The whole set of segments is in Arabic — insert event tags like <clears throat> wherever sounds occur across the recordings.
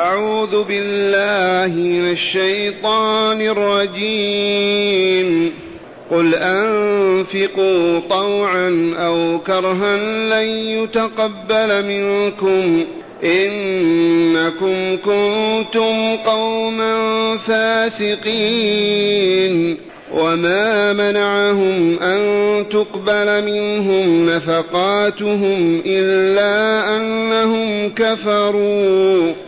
أعوذ بالله من الشيطان الرجيم. قل أنفقوا طوعا أو كرها لن يتقبل منكم. إنكم كنتم قوما فاسقين. وما منعهم أن تقبل منهم نفقاتهم إلا أنهم كفروا.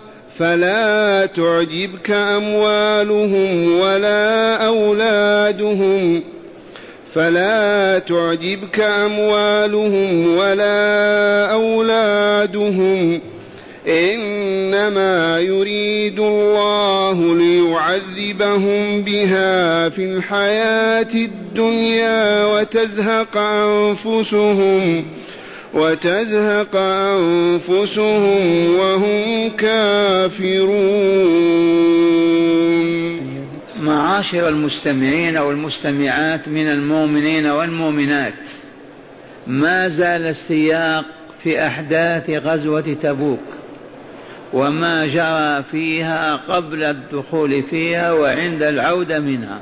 فلا تعجبك أموالهم ولا أولادهم. فلا تعجبك أموالهم ولا أولادهم. إنما يريد الله ليعذبهم بها في الحياة الدنيا وتزهق أنفسهم. وتزهق أنفسهم وهم كافرون. معاشر المستمعين والمستمعات من المؤمنين والمؤمنات ما زال السياق في أحداث غزوة تبوك وما جرى فيها قبل الدخول فيها وعند العودة منها.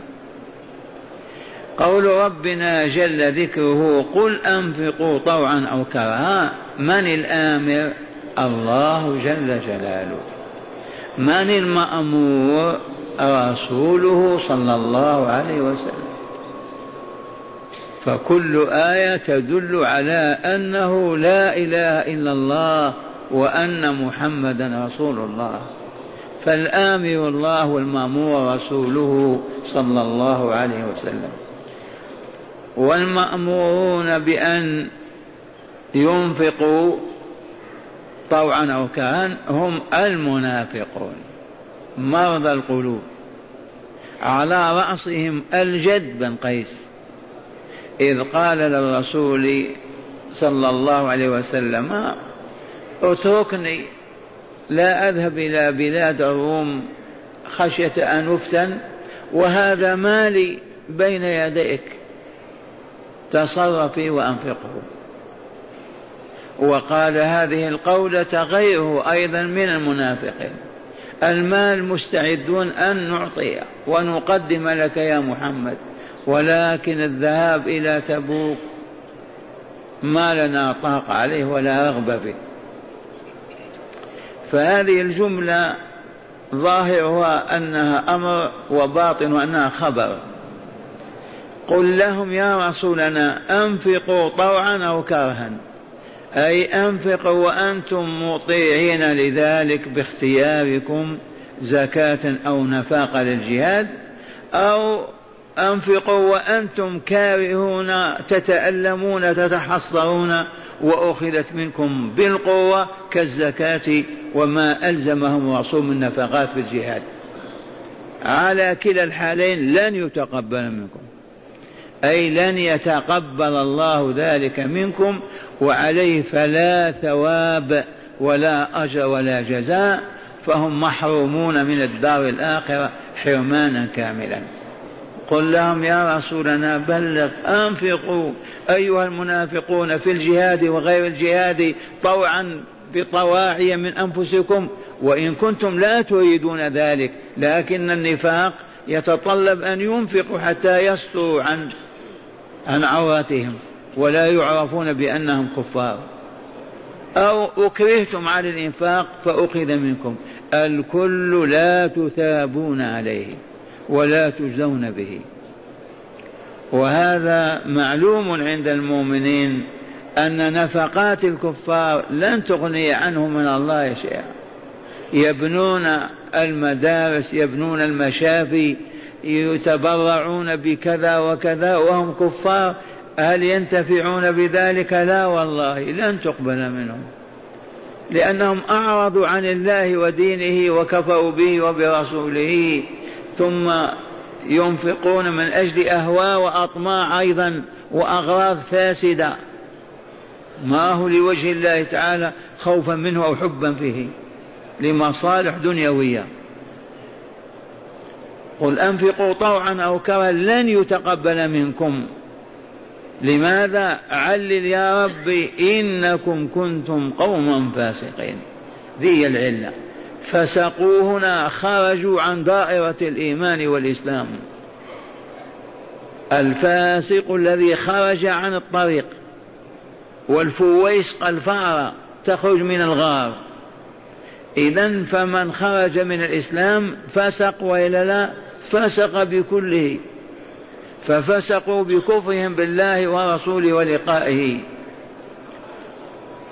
قول ربنا جل ذكره قل أنفقوا طوعا أو كرها من الآمر؟ الله جل جلاله. من المأمور؟ رسوله صلى الله عليه وسلم. فكل آية تدل على أنه لا إله إلا الله وأن محمدا رسول الله. فالآمر الله والمأمور رسوله صلى الله عليه وسلم. والمأمورون بأن ينفقوا طوعا أو كان هم المنافقون مرضى القلوب على رأسهم الجد بن قيس إذ قال للرسول صلى الله عليه وسلم اتركني لا أذهب إلى بلاد الروم خشية أن أفتن وهذا مالي بين يديك. تصرفي وأنفقه. وقال هذه القولة غيره أيضا من المنافقين. المال مستعدون أن نعطيه ونقدم لك يا محمد ولكن الذهاب إلى تبوك ما لنا طاقة عليه ولا رغبة فيه. فهذه الجملة ظاهرها أنها أمر وباطن أنها خبر. قل لهم يا رسولنا أنفقوا طوعا أو كرها. أي أنفقوا وأنتم مطيعين لذلك باختياركم زكاة أو نفاق للجهاد أو أنفقوا وأنتم كارهون تتألمون تتحصرون وأخذت منكم بالقوة كالزكاة وما ألزمهم الرسول من نفقات في الجهاد. على كلا الحالين لن يتقبل منكم. أي لن يتقبل الله ذلك منكم وعليه فلا ثواب ولا أجر ولا جزاء فهم محرومون من الدار الآخرة حرمانا كاملا. قل لهم يا رسولنا بلغ أنفقوا أيها المنافقون في الجهاد وغير الجهاد طوعا بطواعية من أنفسكم وإن كنتم لا تريدون ذلك لكن النفاق يتطلب أن ينفقوا حتى يسطروا عن عن عوراتهم ولا يعرفون بأنهم كفار. أو أكرهتم على الإنفاق فأخذ منكم. الكل لا تثابون عليه ولا تجزون به. وهذا معلوم عند المؤمنين أن نفقات الكفار لن تغني عنهم من الله شيئا. يبنون المدارس يبنون المشافي يتبرعون بكذا وكذا وهم كفار هل ينتفعون بذلك؟ لا والله لن تقبل منهم لأنهم أعرضوا عن الله ودينه وكفروا به وبرسوله ثم ينفقون من أجل أهواء وأطماع أيضا وأغراض فاسدة. ما هو لوجه الله تعالى خوفا منه أو حبا فيه لمصالح دنيوية. قل أنفقوا طوعا أو كرها لن يتقبل منكم. لماذا؟ علل يا رب إنكم كنتم قوما فاسقين. ذي العلة. فسقوا هنا خرجوا عن دائرة الإيمان والإسلام. الفاسق الذي خرج عن الطريق والفويسق الفأرة تخرج من الغار. إذا فمن خرج من الإسلام فسق وإلا لا؟ فسق بكله ففسقوا بكفرهم بالله ورسوله ولقائه.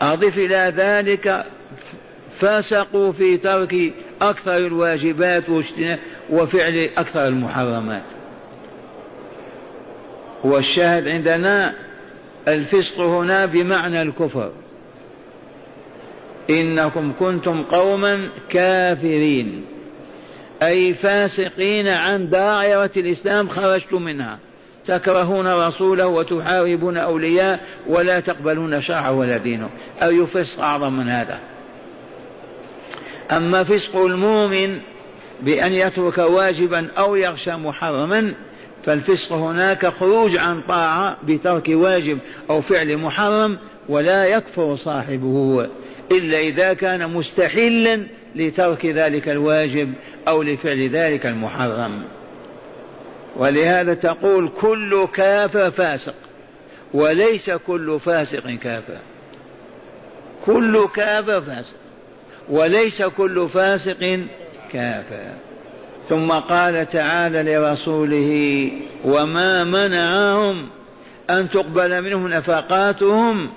أضف إلى ذلك فسقوا في ترك أكثر الواجبات وفعل أكثر المحرمات. والشاهد عندنا الفسق هنا بمعنى الكفر. إنكم كنتم قوما كافرين. أي فاسقين عن دائرة الإسلام خرجتم منها. تكرهون رسوله وتحاربون أولياء ولا تقبلون شرعه ولا دينه. أي فسق أعظم من هذا. أما فسق المؤمن بأن يترك واجبا أو يغشى محرما فالفسق هناك خروج عن طاعة بترك واجب أو فعل محرم ولا يكفر صاحبه إلا إذا كان مستحلا لترك ذلك الواجب أو لفعل ذلك المحرم. ولهذا تقول كل كافر فاسق وليس كل فاسق كافر. كل كافر فاسق وليس كل فاسق كافر. ثم قال تعالى لرسوله وما منعهم أن تقبل منهم نفقاتهم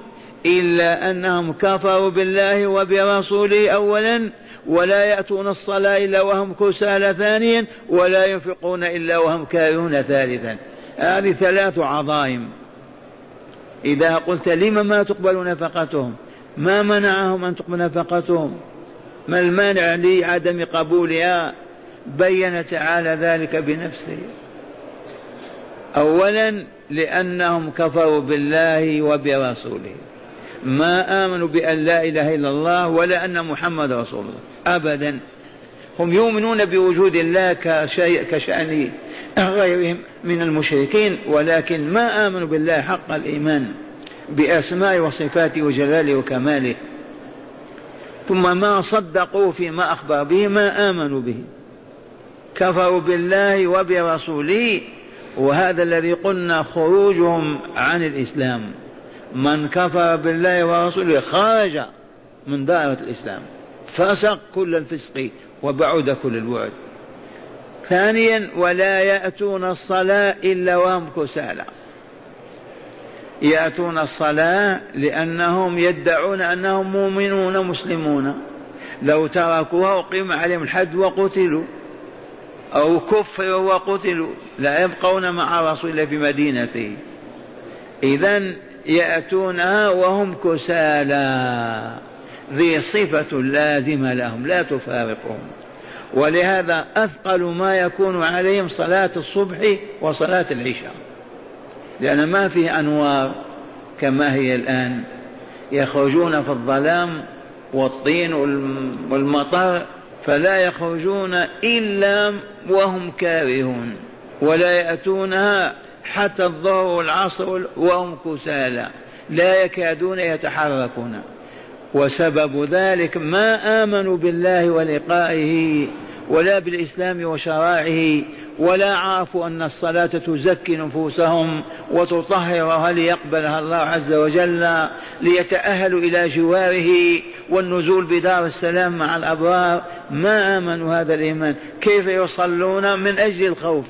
إلا أنهم كفروا بالله وبرسوله اولا ولا يأتون الصلاة إلا وهم كسالى ثانيا ولا ينفقون إلا وهم كارهون ثالثا. هذه ثلاث عظائم. إذا قلت لم ما تقبل نفقتهم؟ ما منعهم أن تقبل نفقتهم؟ ما المانع لعدم قبولها؟ بين تعالى ذلك بنفسه. اولا لأنهم كفروا بالله وبرسوله. ما آمنوا بأن لا إله إلا الله ولا أن محمد رسول الله. ابدا. هم يؤمنون بوجود الله كشيء كشأن غيرهم من المشركين ولكن ما آمنوا بالله حق الإيمان بأسماء وصفاته وجلاله وكماله. ثم ما صدقوا فيما أخبر به ما آمنوا به. كفروا بالله وبرسوله وهذا الذي قلنا خروجهم عن الإسلام. من كفر بالله ورسوله خرج من دائرة الإسلام فسق كل الفسق وبعد كل البعد. ثانيا ولا يأتون الصلاة إلا وهم كسالى. يأتون الصلاة لأنهم يدعون أنهم مؤمنون مسلمون. لو تركوها أقيم عليهم الحد وقتلوا أو كفروا وقتلوا لا يبقون مع رسول الله في مدينته. إذا يأتونها وهم كسالى. ذي صفة لازمة لهم لا تفارقهم. ولهذا أثقل ما يكون عليهم صلاة الصبح وصلاة العشاء. لأن ما فيه أنوار كما هي الآن. يخرجون في الظلام والطين والمطر فلا يخرجون إلا وهم كارهون. ولا يأتونها حتى الظهر والعصر وهم كسالى لا يكادون يتحركون. وسبب ذلك ما آمنوا بالله ولقائه ولا بالإسلام وشرائعه ولا عرفوا أن الصلاة تزكي نفوسهم وتطهرها ليقبلها الله عز وجل ليتأهلوا إلى جواره والنزول بدار السلام مع الأبرار. ما آمنوا هذا الإيمان؟ كيف يصلون من أجل الخوف؟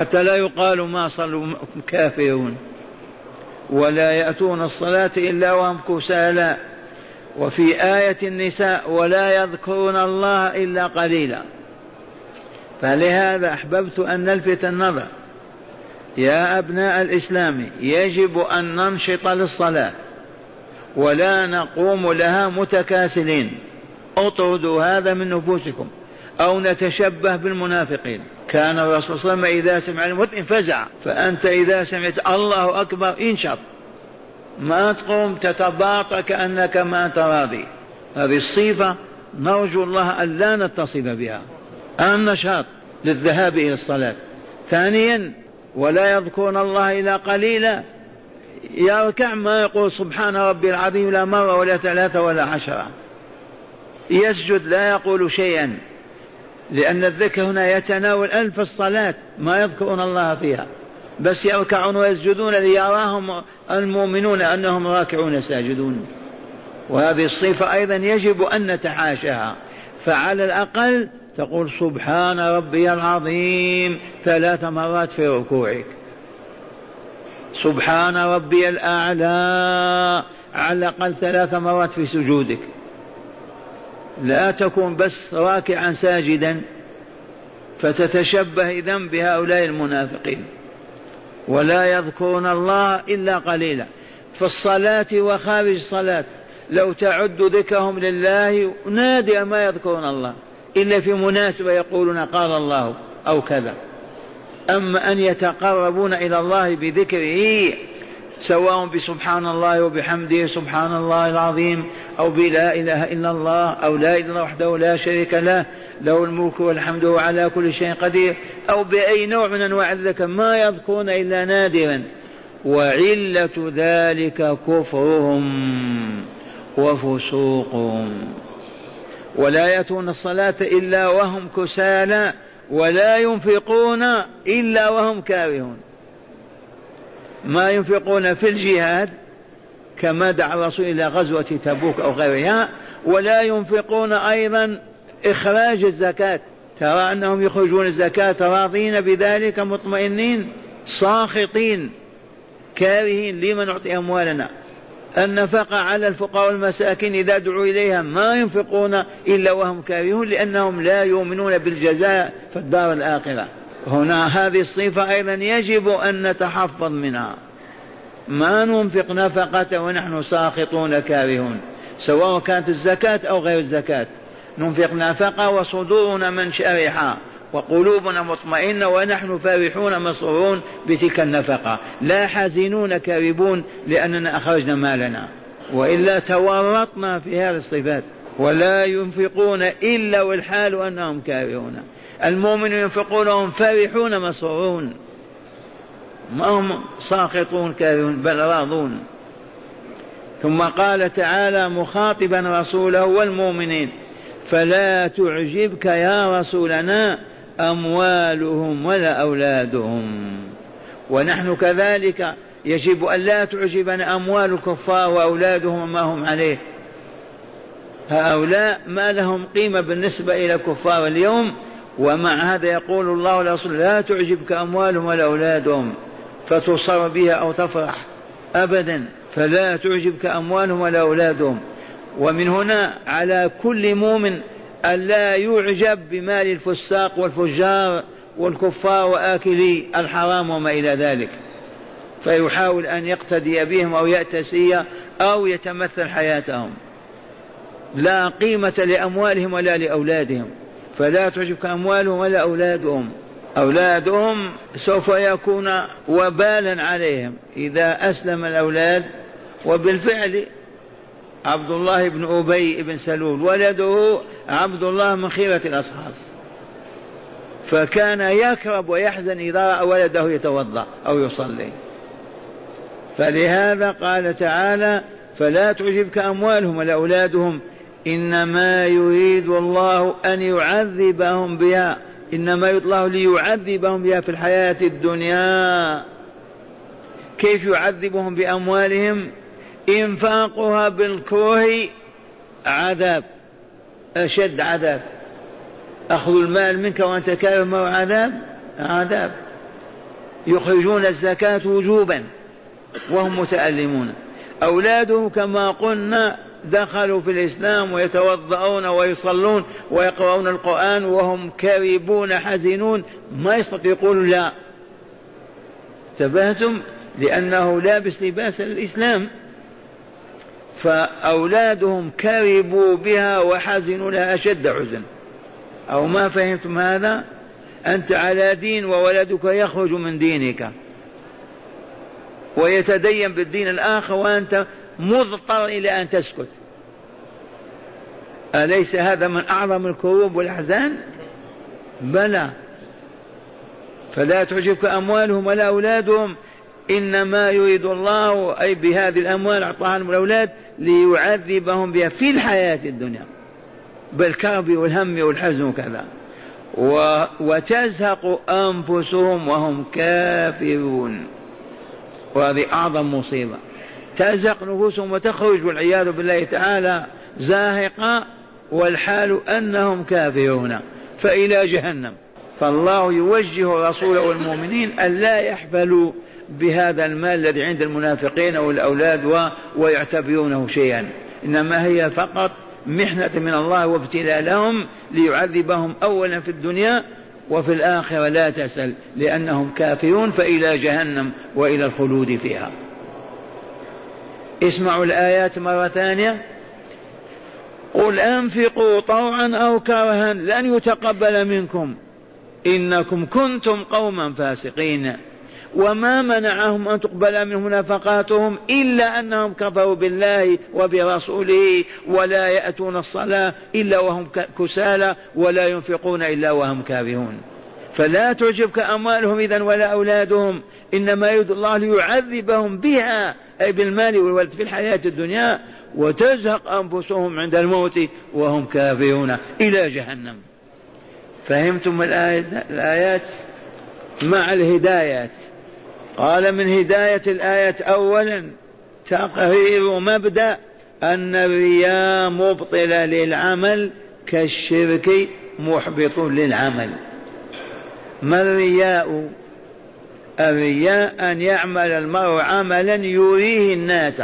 حتى لا يقال ما صلوا كافرون ولا يأتون الصلاة إلا وهم كسالى. وفي آية النساء ولا يذكرون الله إلا قليلا. فلهذا أحببت أن نلفت النظر. يا أبناء الإسلام يجب أن ننشط للصلاة. ولا نقوم لها متكاسلين. اطردوا هذا من نفوسكم. أو نتشبه بالمنافقين. كان الرسول صلى الله عليه وسلم إذا سمع المؤذن فزع فأنت إذا سمعت الله أكبر انشط. ما تقوم تتباطى كأنك ما أنت راضي هذه الصفة نرجو الله أن لا نتصف بها. النشاط للذهاب إلى الصلاة. ثانيا ولا يذكرون الله إلا قليلا. يركع ما يقول سبحان ربي العظيم لا مرة ولا ثلاثة ولا عشرة. يسجد لا يقول شيئا. لأن الذكر هنا يتناول ألف الصلاة ما يذكرون الله فيها. بس يركعون ويسجدون ليراهم المؤمنون أنهم راكعون ساجدون. وهذه الصفة أيضا يجب أن نتحاشاها. فعلى الأقل تقول سبحان ربي العظيم ثلاث مرات في ركوعك. سبحان ربي الأعلى على الأقل ثلاث مرات في سجودك. لا تكون بس راكعا ساجدا فتتشبه إذا بهؤلاء المنافقين. ولا يذكرون الله إلا قليلا. في الصلاة وخارج الصلاة لو تعد ذكرهم لله نادر ما يذكرون الله. إلا في مناسبة يقولون قال الله أو كذا. أما أن يتقربون إلى الله بذكره سواء بسبحان الله وبحمده سبحان الله العظيم أو بلا إله إلا الله أو لا إله وحده لا شريك له له الملك والحمد على كل شيء قدير أو بأي نوع من أنواع الذكر ما يذكرون إلا نادرا. وعلة ذلك كفرهم وفسوقهم. ولا يأتون الصلاة إلا وهم كسالى ولا ينفقون إلا وهم كارهون. ما ينفقون في الجهاد كما دعا الرسول إلى غزوة تبوك أو غيرها ولا ينفقون أيضا إخراج الزكاة. ترى أنهم يخرجون الزكاة راضين بذلك مطمئنين ساخطين كارهين. لمن نعطي أموالنا؟ النفقة على الفقراء والمساكين إذا دعوا إليها ما ينفقون إلا وهم كارهون لأنهم لا يؤمنون بالجزاء في الدار الآخرة. هنا هذه الصفة أيضا يجب أن نتحفظ منها. ما ننفق نفقة ونحن ساخطون كارهون سواء كانت الزكاة أو غير الزكاة. ننفق نفقة وصدورنا من شرحا وقلوبنا مطمئنة ونحن فرحون مسرورون بتلك النفقة. لا حزينون كاربون لأننا أخرجنا مالنا. وإلا تورطنا في هذه الصفات. ولا ينفقون إلا والحال أنهم كارهون. المؤمن ينفقون وهم فرحون مسرورون ما هم ساقطون كارهون بل راضون. ثم قال تعالى مخاطبا رسوله والمؤمنين فلا تعجبك يا رسولنا أموالهم ولا أولادهم. ونحن كذلك يجب أن لا تعجبنا أموال الكفار وأولادهم وما هم عليه. هؤلاء ما لهم قيمة بالنسبة إلى الكفار اليوم ومع هذا يقول الله لرسوله لا تعجبك أموالهم ولا أولادهم فتصر بها أو تفرح أبدا فلا تعجبك أموالهم ولا أولادهم. ومن هنا على كل مؤمن ألا يعجب بمال الفساق والفجار والكفار وآكلي الحرام وما إلى ذلك. فيحاول أن يقتدي بهم أو يأتسي أو يتمثل حياتهم. لا قيمة لأموالهم ولا لأولادهم. فلا تعجبك أموالهم ولا أولادهم. أولادهم سوف يكون وبالا عليهم. إذا أسلم الأولاد وبالفعل عبد الله بن أبي بن سلول ولده عبد الله من خيرة الأصحاب. فكان يكرب ويحزن إذا رأى ولده يتوضأ أو يصلي. فلهذا قال تعالى فلا تعجبك أموالهم ولا أولادهم. إنما يريد الله أن يعذبهم بها إنما يريد الله ليعذبهم بها في الحياة الدنيا. كيف يعذبهم بأموالهم؟ إنفاقها بالكره عذاب أشد عذاب. أخذ المال منك وأنت كافر ما عذاب؟ عذاب. يخرجون الزكاة وجوبا وهم متألمون. أولادهم كما قلنا دخلوا في الإسلام ويتوضؤون ويصلون ويقرؤون القرآن وهم كربون حزنون ما يستطيع يقولوا لا. انتبهتم لأنه لابس لباس الإسلام فأولادهم كربوا بها وحزنوا لها أشد حزن. أو ما فهمتم هذا؟ أنت على دين وولدك يخرج من دينك. ويتدين بالدين الآخر وأنت مضطر إلى أن تسكت. أليس هذا من أعظم الكروب والأحزان؟ بلى. فلا تعجبك أموالهم ولا أولادهم. إنما يريد الله أي بهذه الأموال أعطاها الأولاد ليعذبهم بها في الحياة الدنيا. بالكرب والهم والحزن وكذا. و... وتزهق أنفسهم وهم كافرون. وهذه أعظم مصيبة. تزهق نفوسهم وتخرج والعياذ بالله تعالى زاهقة والحال أنهم كافرون. فإلى جهنم. فالله يوجه رسوله والمؤمنين أن لا يحفلوا بهذا المال الذي عند المنافقين والأولاد. ويعتبرونه شيئا. إنما هي فقط محنة من الله وابتلاء لهم ليعذبهم أولا في الدنيا وفي الآخرة لا تسأل لأنهم كافرون فإلى جهنم وإلى الخلود فيها. اسمعوا الآيات مرة ثانية. قل أنفقوا طوعا أو كرها لن يتقبل منكم. إنكم كنتم قوما فاسقين. وما منعهم أن تقبل منهم نفقاتهم إلا أنهم كفروا بالله وبرسوله ولا يأتون الصلاة إلا وهم كسالى ولا ينفقون إلا وهم كارهون. فلا تعجبك أموالهم إذا ولا أولادهم. إنما يريد الله ليعذبهم بها أي بالمال والولد في الحياة الدنيا وتزهق أنفسهم عند الموت وهم كافرون إلى جهنم. فهمتم الآيات؟ مع الهدايات. قال من هداية الآية أولا تقرير مبدأ أن الرياء مبطلة للعمل كالشرك محبط للعمل. ما الرياء؟ الرياء أن يعمل المرء عملا يريه الناس.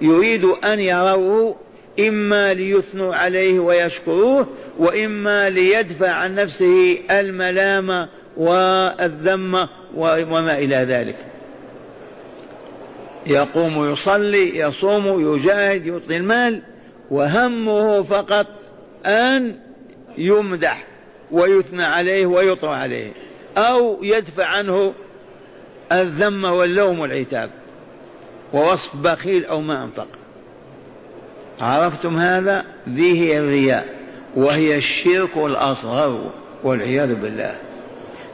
يريد أن يروه إما ليثنوا عليه ويشكروه وإما ليدفع عن نفسه الملام والذم وما إلى ذلك. يقوم يصلي يصوم يجاهد يعطي المال وهمه فقط أن يمدح ويثنى عليه ويطرى عليه أو يدفع عنه الذم واللوم والعتاب ووصف بخيل أو ما أنفق. عرفتم هذا؟ ذي هي الرياء وهي الشرك الأصغر والعياذ بالله.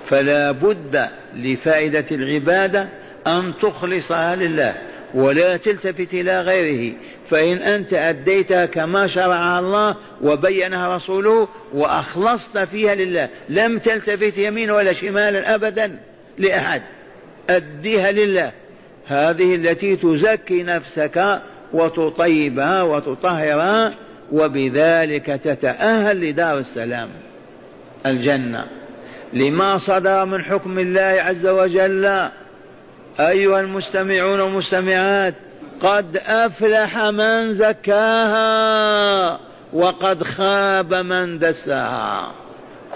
فلا بد لفائدة العبادة أن تخلصها لله ولا تلتفت إلى غيره. فإن أنت أديتها كما شرعها الله وبينها رسوله وأخلصت فيها لله لم تلتفت يمين ولا شمالا أبدا لأحد. أديها لله. هذه التي تزكي نفسك وتطيبها وتطهرها وبذلك تتأهل لدار السلام الجنة. لما صدر من حكم الله عز وجل أيها المستمعون والمستمعات قد أفلح من زكاها وقد خاب من دساها.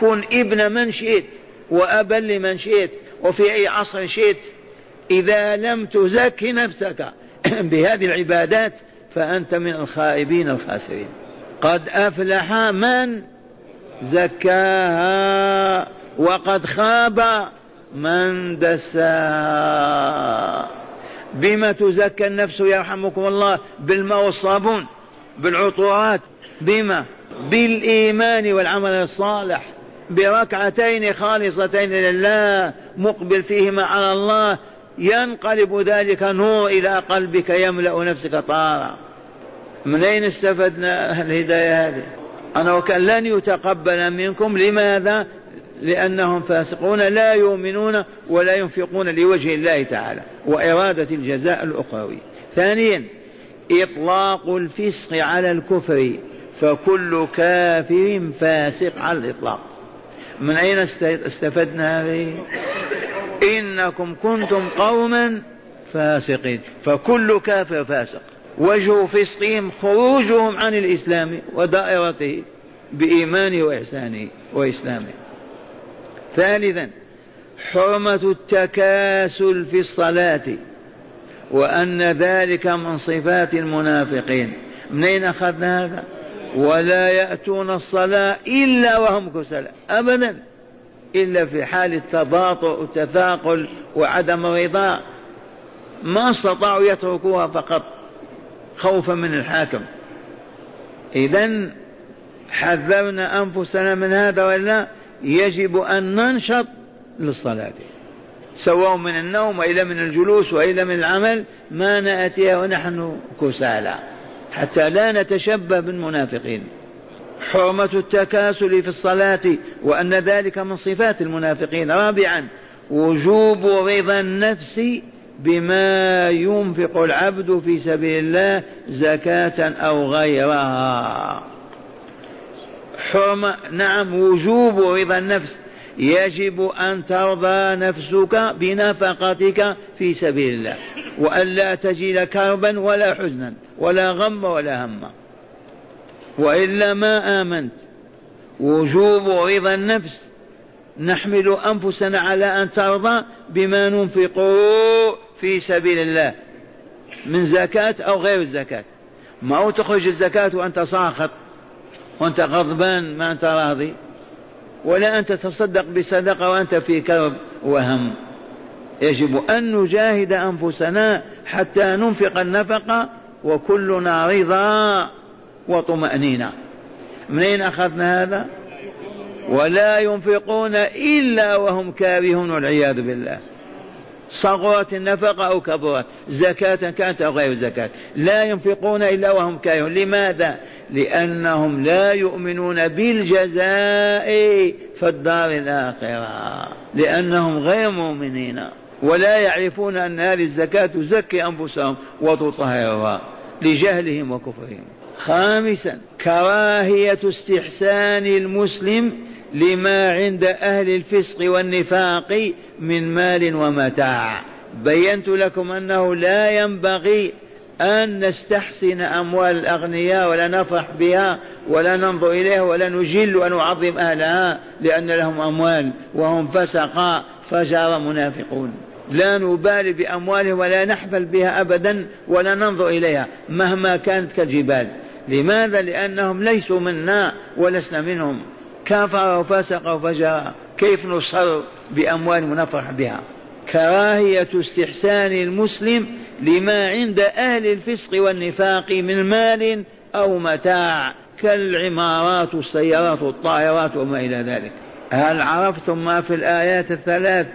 كن ابن من شئت وأبا لمن شئت. وفي أي عصر شئت إذا لم تزكي نفسك <clears throat> بهذه العبادات فأنت من الخائبين الخاسرين. قد أفلح من زكاها وقد خاب من دساها. بما تزكى النفس يرحمكم الله بالماء والصابون بالعطورات بما؟ بالإيمان والعمل الصالح. بركعتين خالصتين لله مقبل فيهما على الله ينقلب ذلك نور إلى قلبك يملأ نفسك طارا. من أين استفدنا الهداية هذه؟ أنا وكان لن يتقبل منكم لماذا؟ لأنهم فاسقون لا يؤمنون ولا ينفقون لوجه الله تعالى وإرادة الجزاء الأخروي. ثانيا إطلاق الفسق على الكفر فكل كافر فاسق على الإطلاق. من أين استفدنا هذه؟ إنكم كنتم قوما فاسقين فكل كافر فاسق. وجه فسقهم خروجهم عن الإسلام ودائرته بإيمانه وإحسانه وإسلامه ثالثا حرمة التكاسل في الصلاة وأن ذلك من صفات المنافقين. من أين أخذنا هذا؟ ولا يأتون الصلاة إلا وهم كسلى أبدا. إلا في حال التباطؤ والتثاقل وعدم الرضا ما استطاعوا يتركوها فقط. خوفا من الحاكم. إذا حذرنا أنفسنا من هذا ولا يجب أن ننشط للصلاة. سواء من النوم وإلى من الجلوس وإلى من العمل ما نأتيها ونحن كسالى. حتى لا نتشبه بالمنافقين. حرمة التكاسل في الصلاة وأن ذلك من صفات المنافقين. رابعا وجوب رضا النفس بما ينفق العبد في سبيل الله زكاة أو غيرها. حرمة نعم وجوب رضا النفس. يجب أن ترضى نفسك بنفقتك في سبيل الله. وألا تجد كربا ولا حزنا ولا غم ولا هم. وإلا ما آمنت. وجوب رضا النفس. نحمل أنفسنا على أن ترضى بما ننفق في سبيل الله. من زكاة أو غير الزكاة. ما هو تخرج الزكاة وأنت ساخط وأنت غضبان ما أنت راضي. ولا أنت تصدق بصدقة وأنت في كرب وهم. يجب أن نجاهد أنفسنا حتى ننفق النفقة وكلنا رضا وطمأنينة. منين أخذنا هذا؟ ولا ينفقون إلا وهم كارهون والعياذ بالله. صغرت النفقة أو كبرت زكاة كانت أو غير زكاة. لا ينفقون إلا وهم كارهون. لماذا؟ لأنهم لا يؤمنون بالجزاء في الدار الآخرة. لأنهم غير مؤمنين. ولا يعرفون أن هذه الزكاة تزكي أنفسهم وتطهرها لجهلهم وكفرهم. خامسا كراهية استحسان المسلم لما عند أهل الفسق والنفاق من مال ومتاع. بينت لكم أنه لا ينبغي أن نستحسن أموال الأغنياء ولا نفرح بها ولا ننظر إليها ولا نجل ونعظم أهلها لأن لهم أموال وهم فسقاء فجار منافقون. لا نبالي بأموالهم ولا نحفل بها أبدا ولا ننظر إليها مهما كانت كالجبال. لماذا؟ لأنهم ليسوا منا ولسنا منهم. كفر وفسق وفجر كيف نصر بأموالهم ونفرح بها؟ كراهية استحسان المسلم لما عند أهل الفسق والنفاق من مال أو متاع كالعمارات والسيارات والطائرات وما إلى ذلك. هل عرفتم ما في الآيات الثلاث؟